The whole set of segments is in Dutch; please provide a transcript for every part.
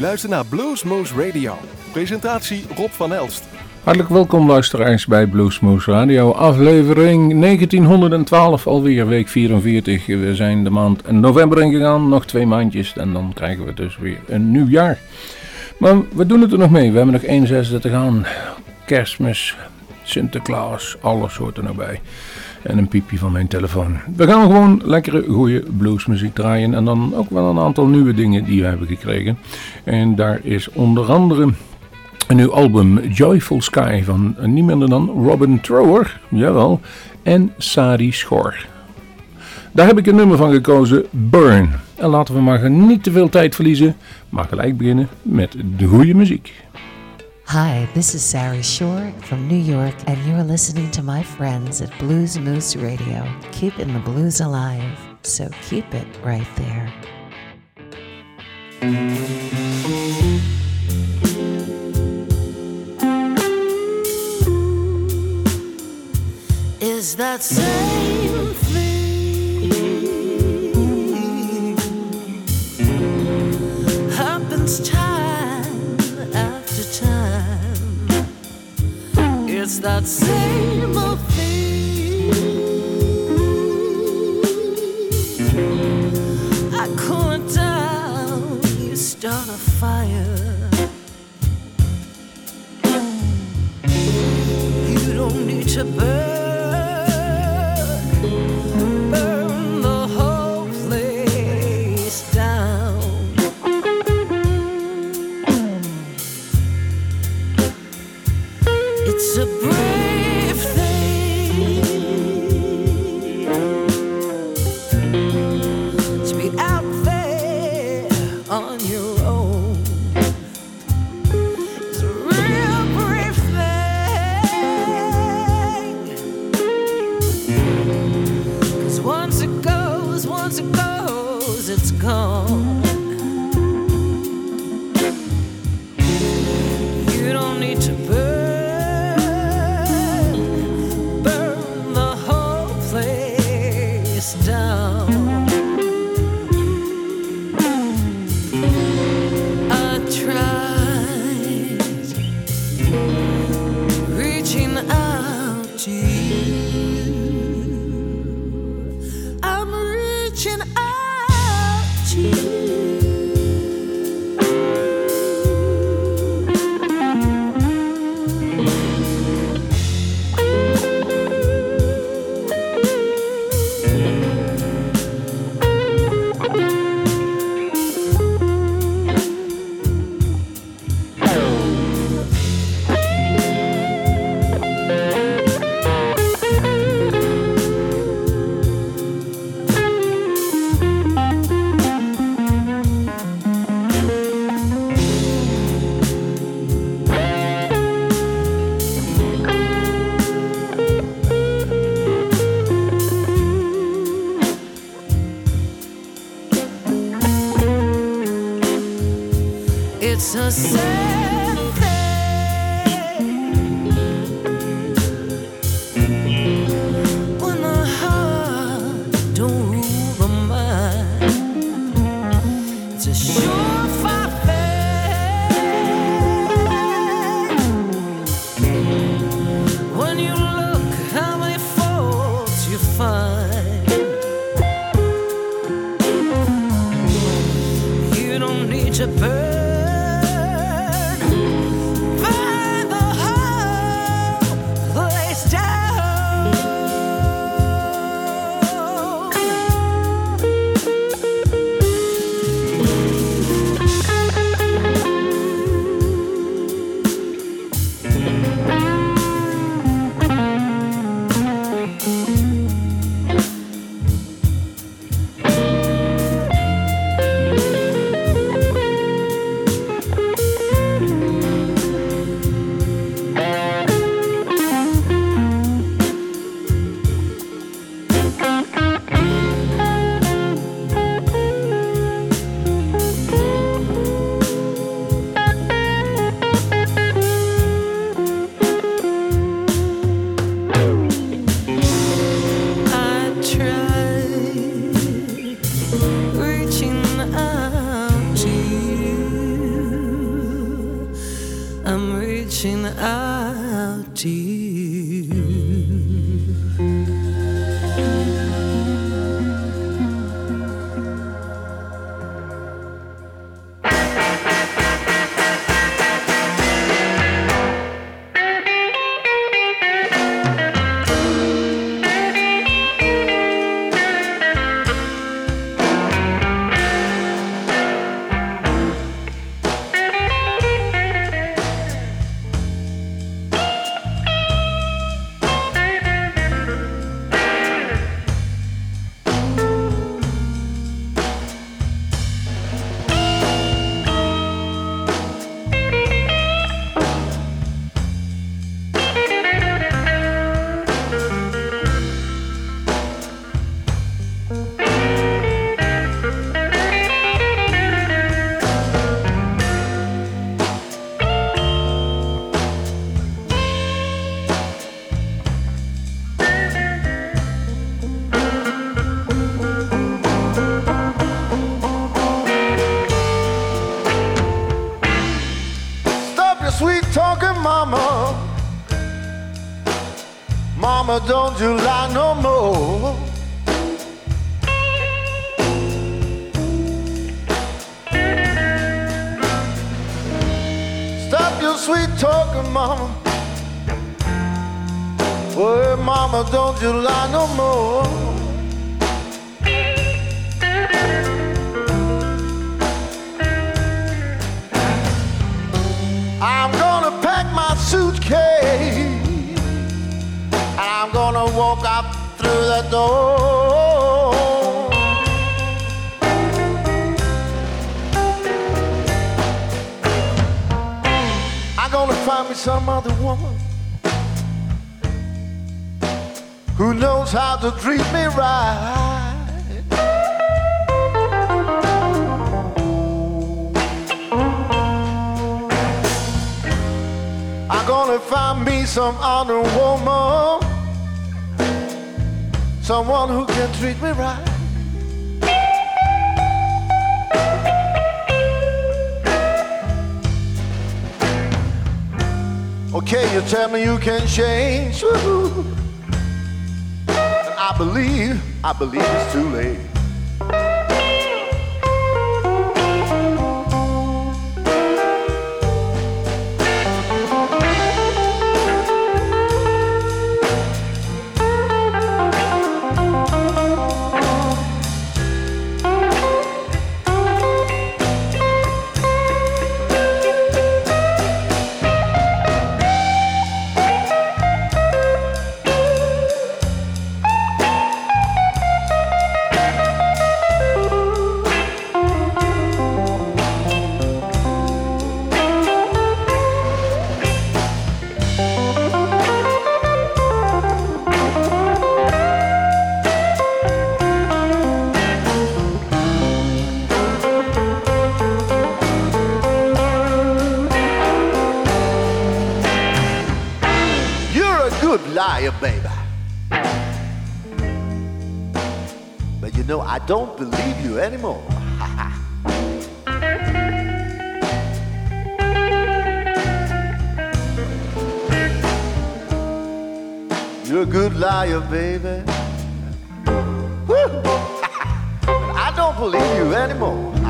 luistert naar Bluesmoose Radio. Presentatie Rob van Elst. Hartelijk welkom luisteraars bij Bluesmoose Radio, aflevering 1912, alweer week 44. We zijn de maand november ingegaan, nog twee maandjes en dan krijgen we dus weer een nieuw jaar. Maar we doen het er nog mee, we hebben nog één zesde te gaan. Kerstmis, Sinterklaas, alles hoort er nog bij. En een piepje van mijn telefoon. We gaan gewoon lekkere, goede bluesmuziek draaien. En dan ook wel een aantal nieuwe dingen die we hebben gekregen. En daar is onder andere een nieuw album Joyful Sky van niemand minder dan Robin Trower. Jawel. En Sadi Schor. Daar heb ik een nummer van gekozen, Burn. En laten we maar niet te veel tijd verliezen, maar gelijk beginnen met de goede muziek. Hi, this is Sari Shore from New York, and you're listening to my friends at Blues Moose Radio, keeping the blues alive. So keep it right there. Is that same thing happens it's that same old thing. I cool it down, you start a fire. You don't need to burn. It's a break. don't rule the mind. It's a show. July no some other woman, someone who can treat me right. Okay, you tell me you can change. I believe, I believe it's too late. Don't believe you anymore. You're a good liar, baby. I don't believe you anymore.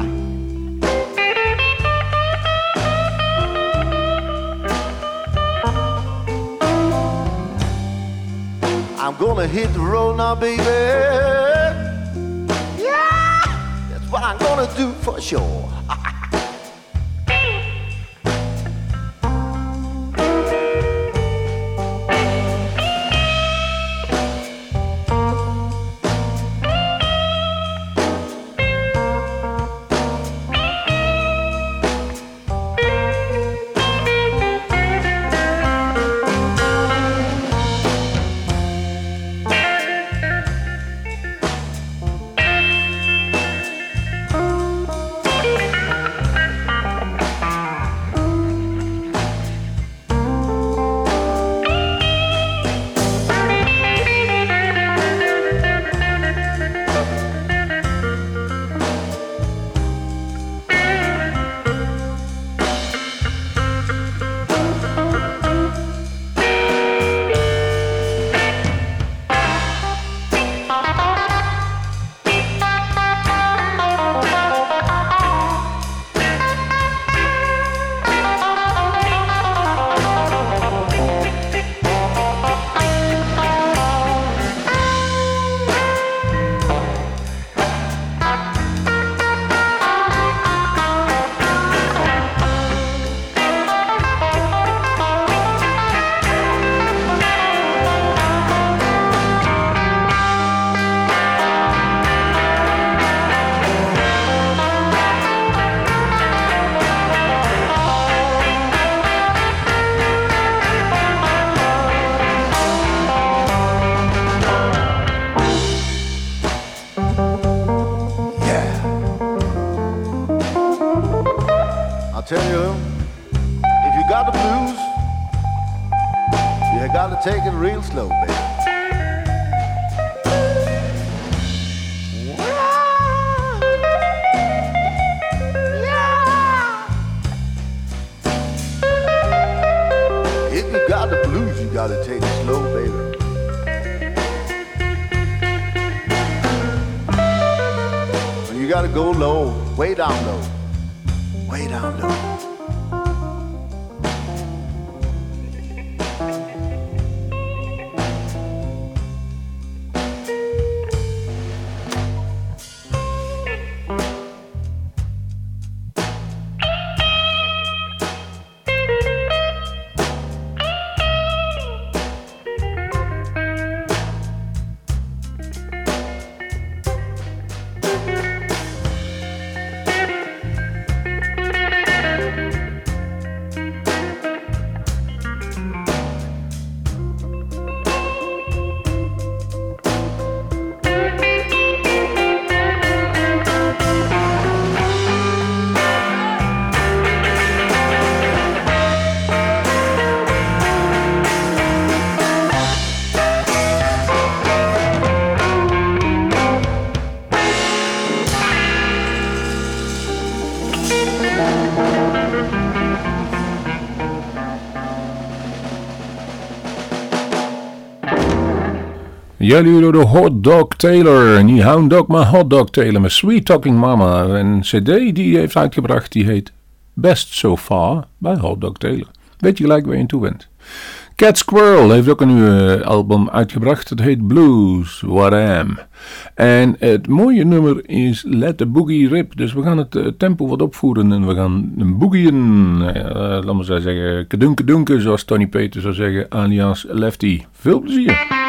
I'm gonna hit the road now, baby. What I'm gonna do for sure. got the blues, you gotta take it real slow, baby. gotta take it slow, baby. You gotta go low, way down low, way down low. Jullie door de Hot Dog Taylor. Niet Hound Dog, maar Hot Dog Taylor met Sweet Talking Mama. Een cd die heeft uitgebracht die heet Best So Far bij Hot Dog Taylor. Weet je gelijk waar je in toe bent. Cat Squirrel heeft ook een nieuwe album uitgebracht. Het heet Blues, What I Am. En het mooie nummer is Let the Boogie Rip. Dus we gaan het eh, tempo wat opvoeren en we gaan een boogieën. Uh, laten we zo zeggen, kedunke dunke, zoals Tony Peter zou zeggen, alias Lefty. Veel plezier.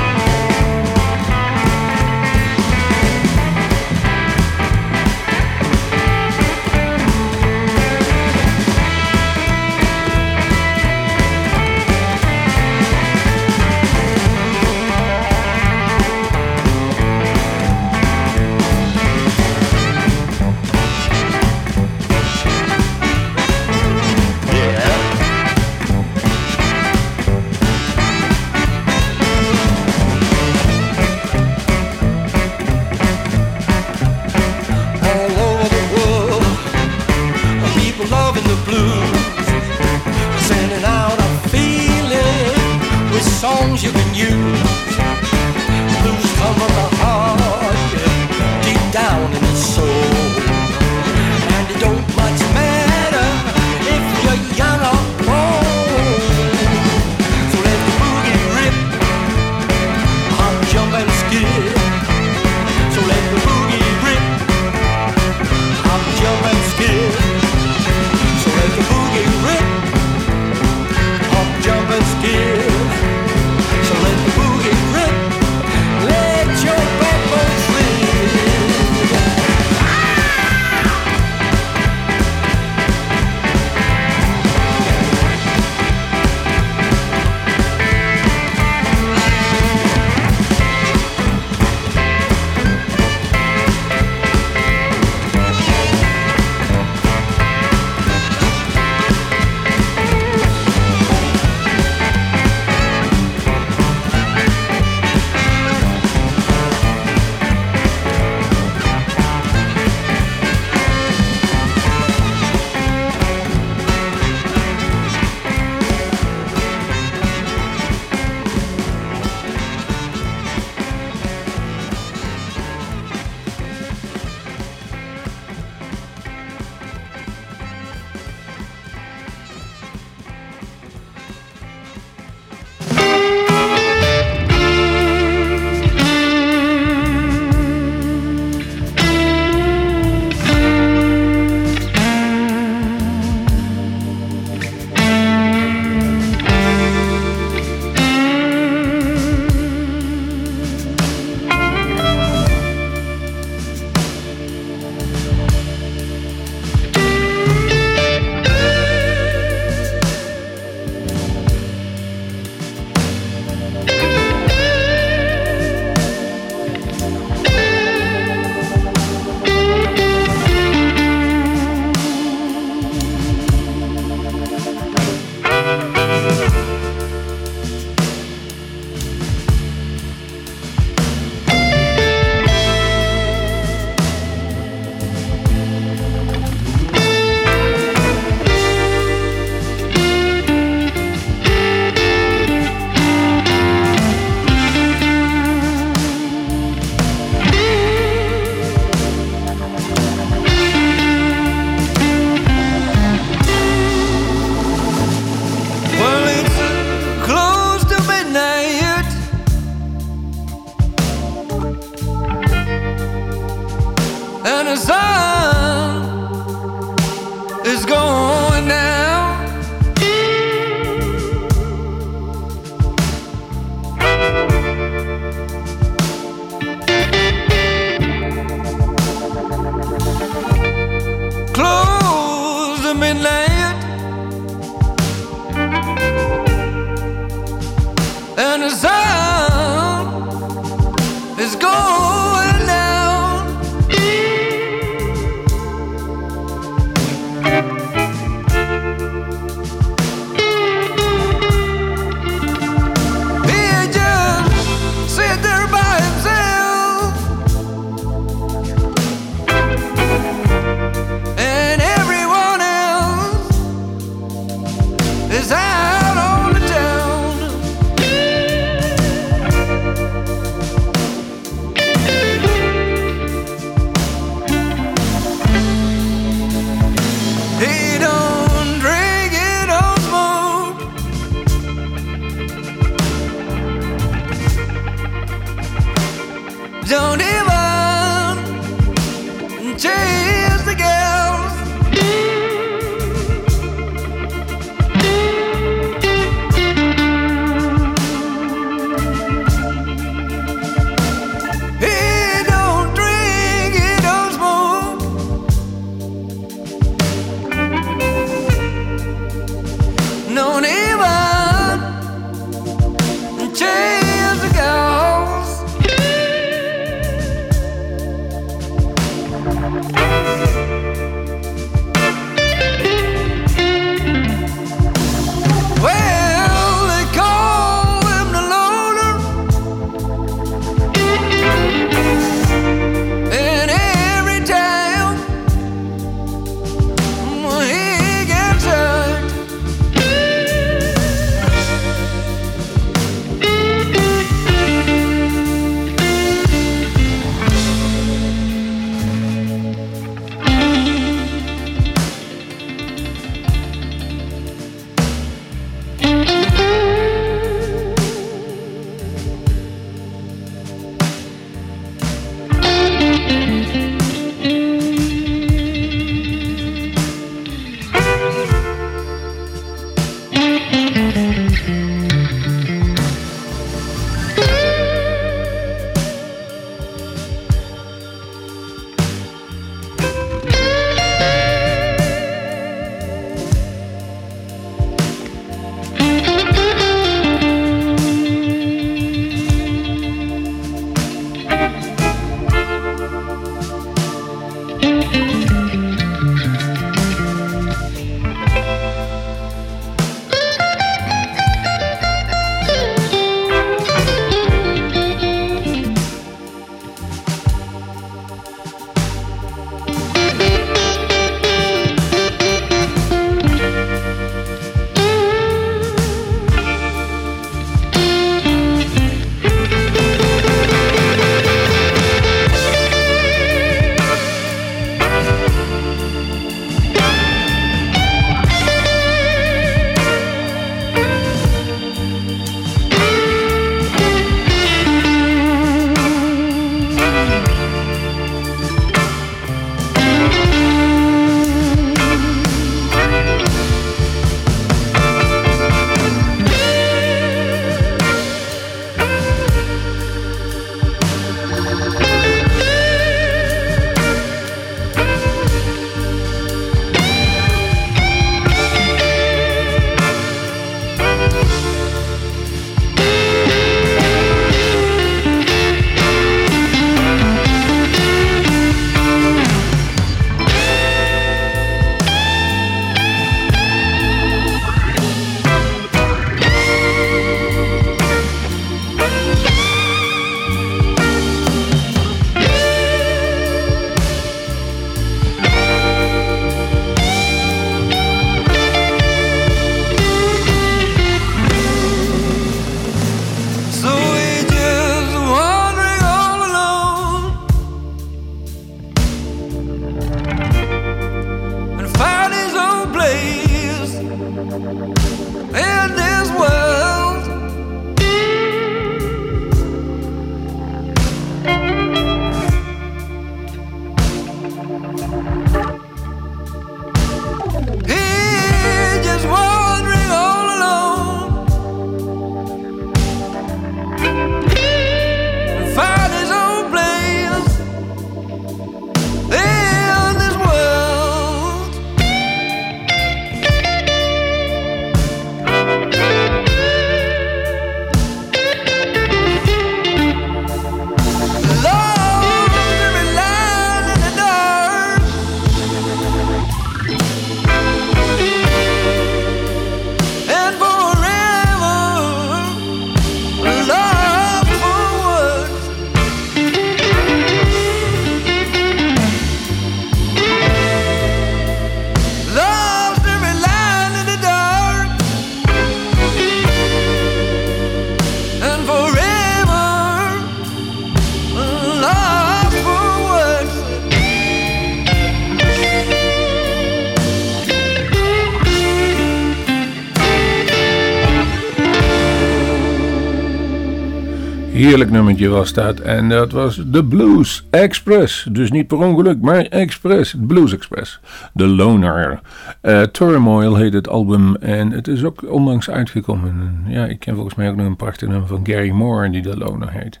Heerlijk nummertje was dat. En dat was de Blues Express. Dus niet per ongeluk, maar Express. Blues Express. The Loner. Uh, Turmoil heet het album. En het is ook onlangs uitgekomen. Ja, ik ken volgens mij ook nog een prachtig nummer van Gary Moore die The Loner heet.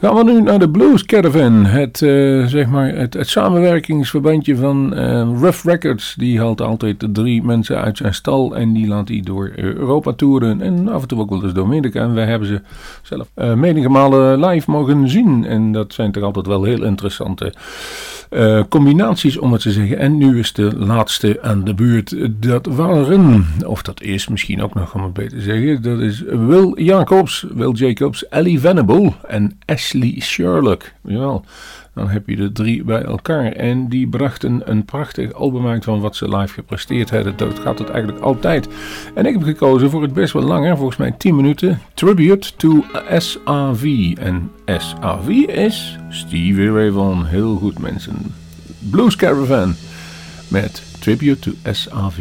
Gaan we nu naar de Blues Caravan. Het, uh, zeg maar het, samenwerkingsverbandje van uh, Rough Records. Die haalt altijd drie mensen uit zijn stal. En die laat hij door Europa toeren. En af en toe ook wel eens door Amerika. En wij hebben ze zelf uh, live mogen zien. En dat zijn toch altijd wel heel interessante uh, combinaties, om het te zeggen. En nu is de laatste aan de buurt. Dat waren, of dat is misschien ook nog, om het beter te zeggen. Dat is Will Jacobs, Will Jacobs, Ellie Venable en Ashley Sherlock. Jawel. Dan heb je de drie bij elkaar. En die brachten een prachtig album uit van wat ze live gepresteerd hebben. Dat gaat het eigenlijk altijd. En ik heb gekozen voor het best wel langer, volgens mij 10 minuten. Tribute to SAV. En SAV is Stevie Ray Vaughan. Heel goed mensen. Blues Caravan met Tribute to SAV.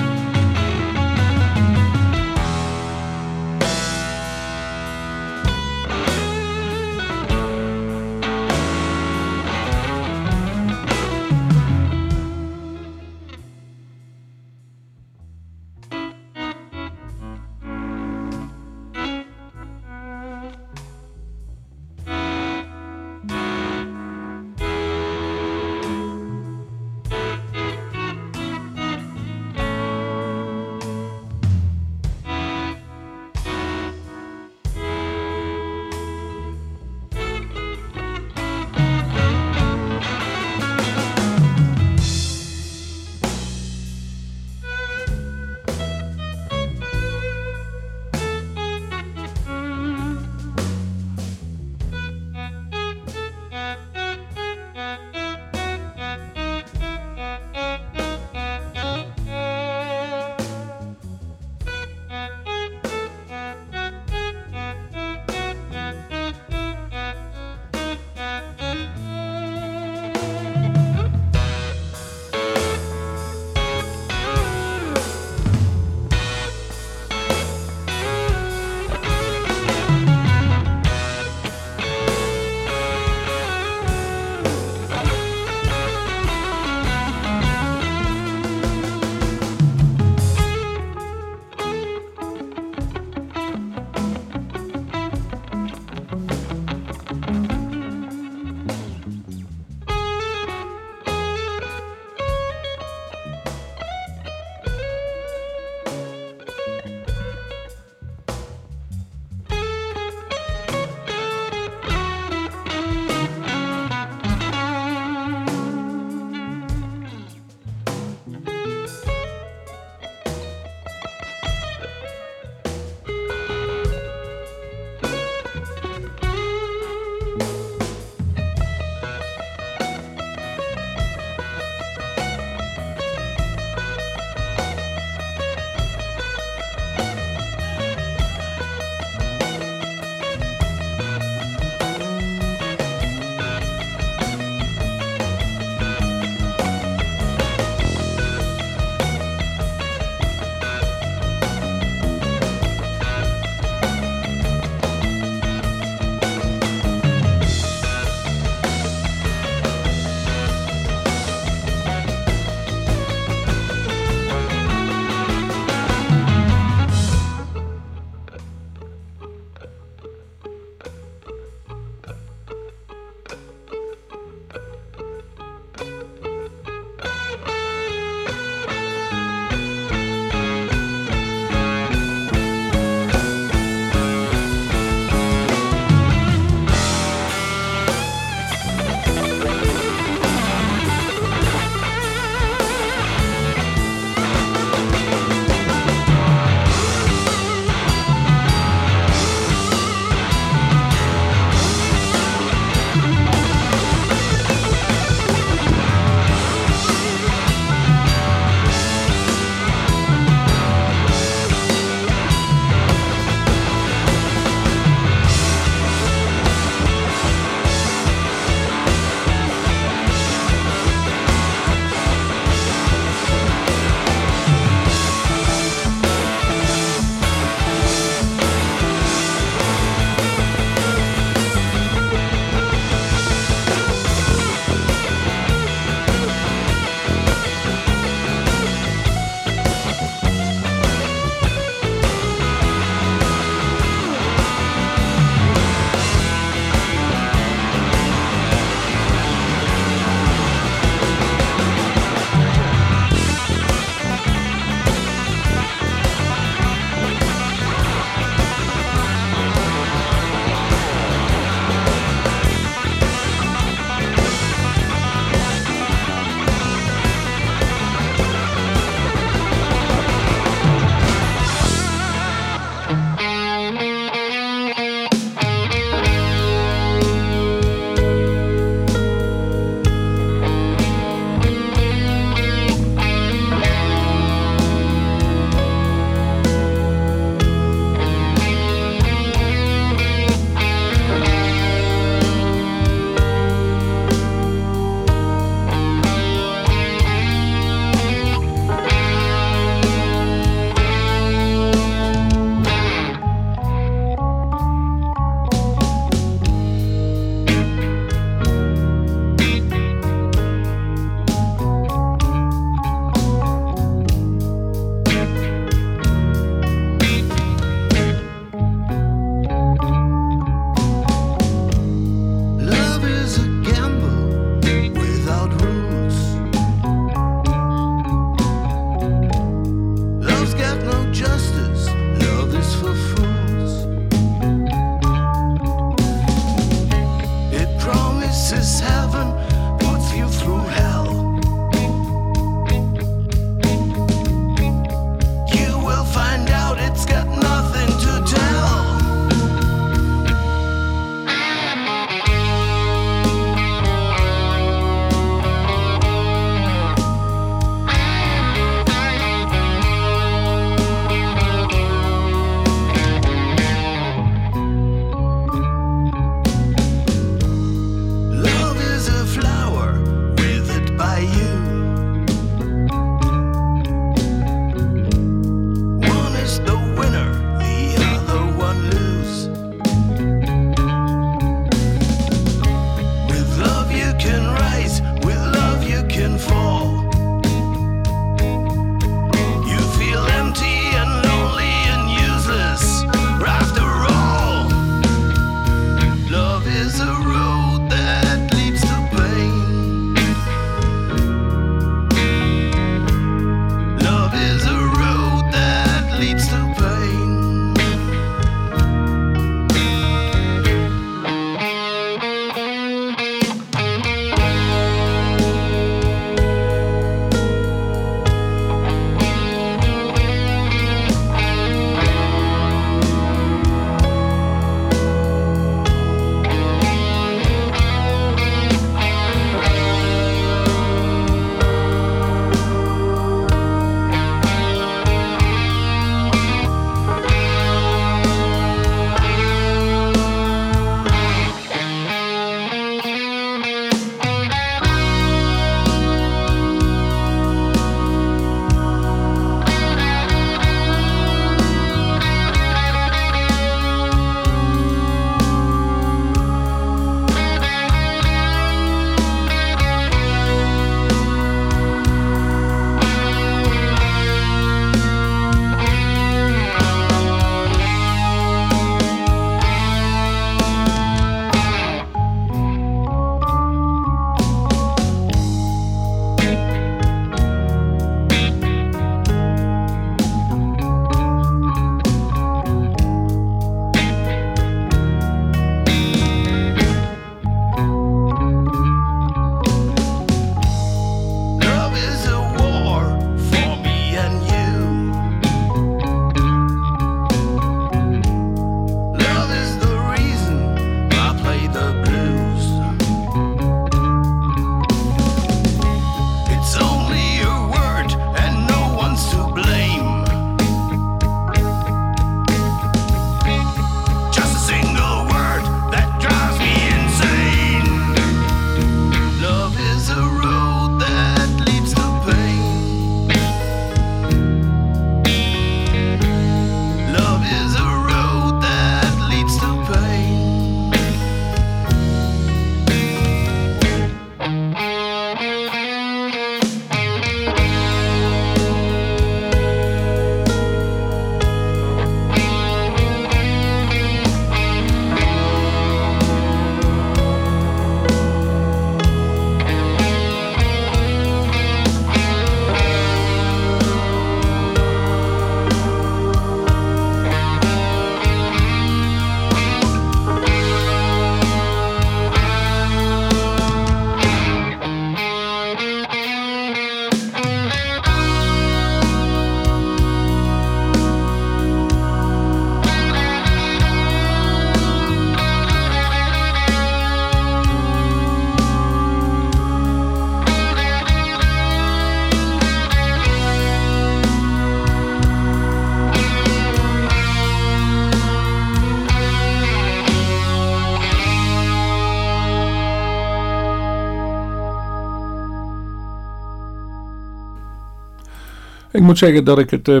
Moet zeggen dat ik het uh,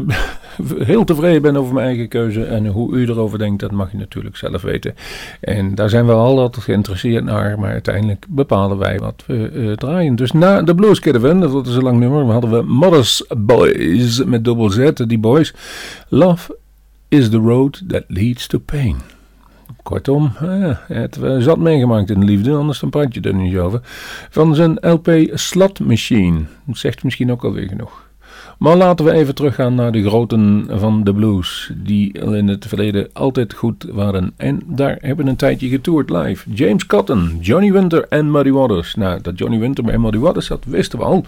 heel tevreden ben over mijn eigen keuze. En hoe u erover denkt, dat mag je natuurlijk zelf weten. En daar zijn we al altijd geïnteresseerd naar. Maar uiteindelijk bepalen wij wat we uh, draaien. Dus na de Blues Caravan, dat is een lang nummer, hadden we Mother's Boys met dubbel Z, die boys. Love is the road that leads to pain. Kortom, eh, het zat meegemaakt in de liefde, anders dan praat je er niet over. Van zijn LP Slot Machine. Dat zegt misschien ook alweer genoeg. Maar laten we even teruggaan naar de groten van de blues, die in het verleden altijd goed waren. En daar hebben een tijdje getoerd live. James Cotton, Johnny Winter en Muddy Waters. Nou, dat Johnny Winter en Muddy Waters, dat wisten we al.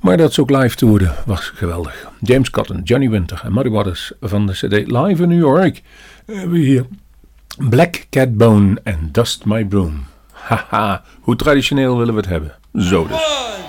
Maar dat ze ook live toerden, was geweldig. James Cotton, Johnny Winter en Muddy Waters van de CD Live in New York. Hebben we hier Black Cat Bone en Dust My Broom. Haha, hoe traditioneel willen we het hebben? Zo dus.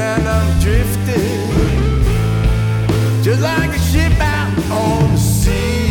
And I'm drifting just like a ship out on the sea.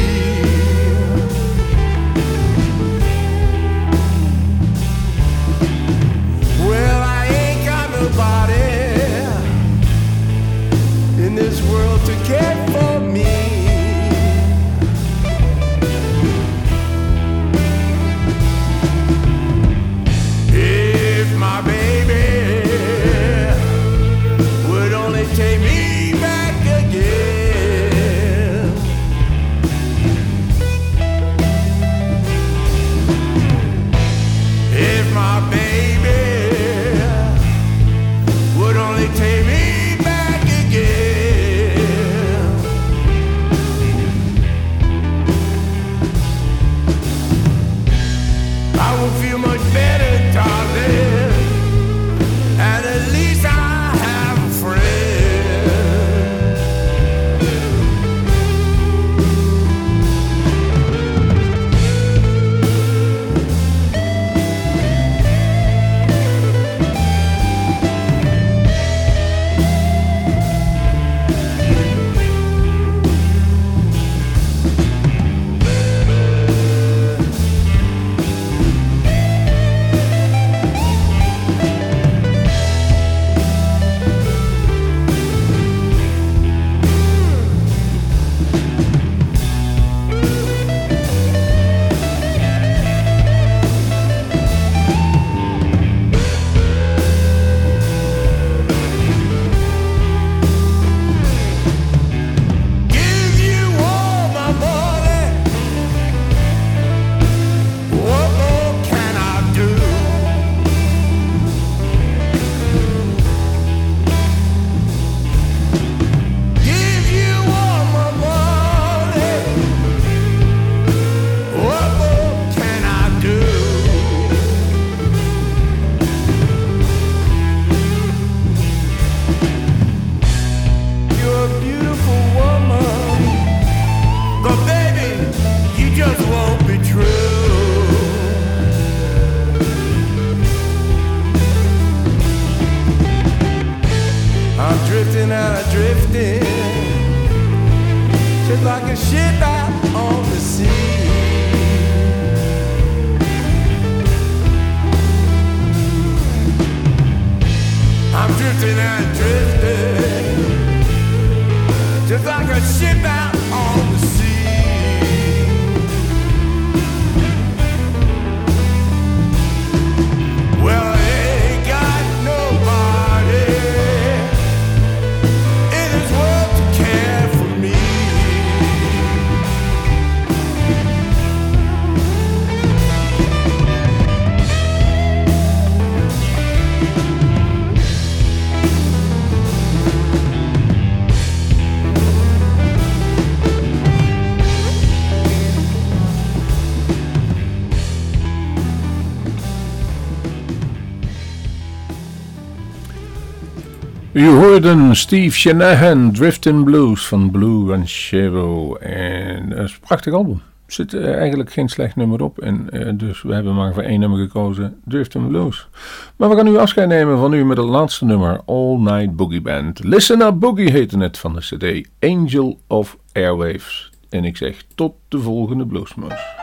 Hoorde Steve Shanahan, Drifting Blues van Blue Ranchero. En dat is een prachtig album. Er zit eh, eigenlijk geen slecht nummer op. En, eh, dus we hebben maar voor één nummer gekozen, Drifting Blues. Maar we gaan nu afscheid nemen van u met het laatste nummer, All Night Boogie Band. Listen Up Boogie heette het van de cd Angel of Airwaves. En ik zeg tot de volgende Bluesmoes.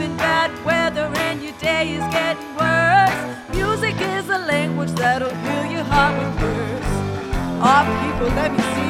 having bad weather and your day is getting worse. Music is a language that'll heal your heart with verse. Our people, let me see.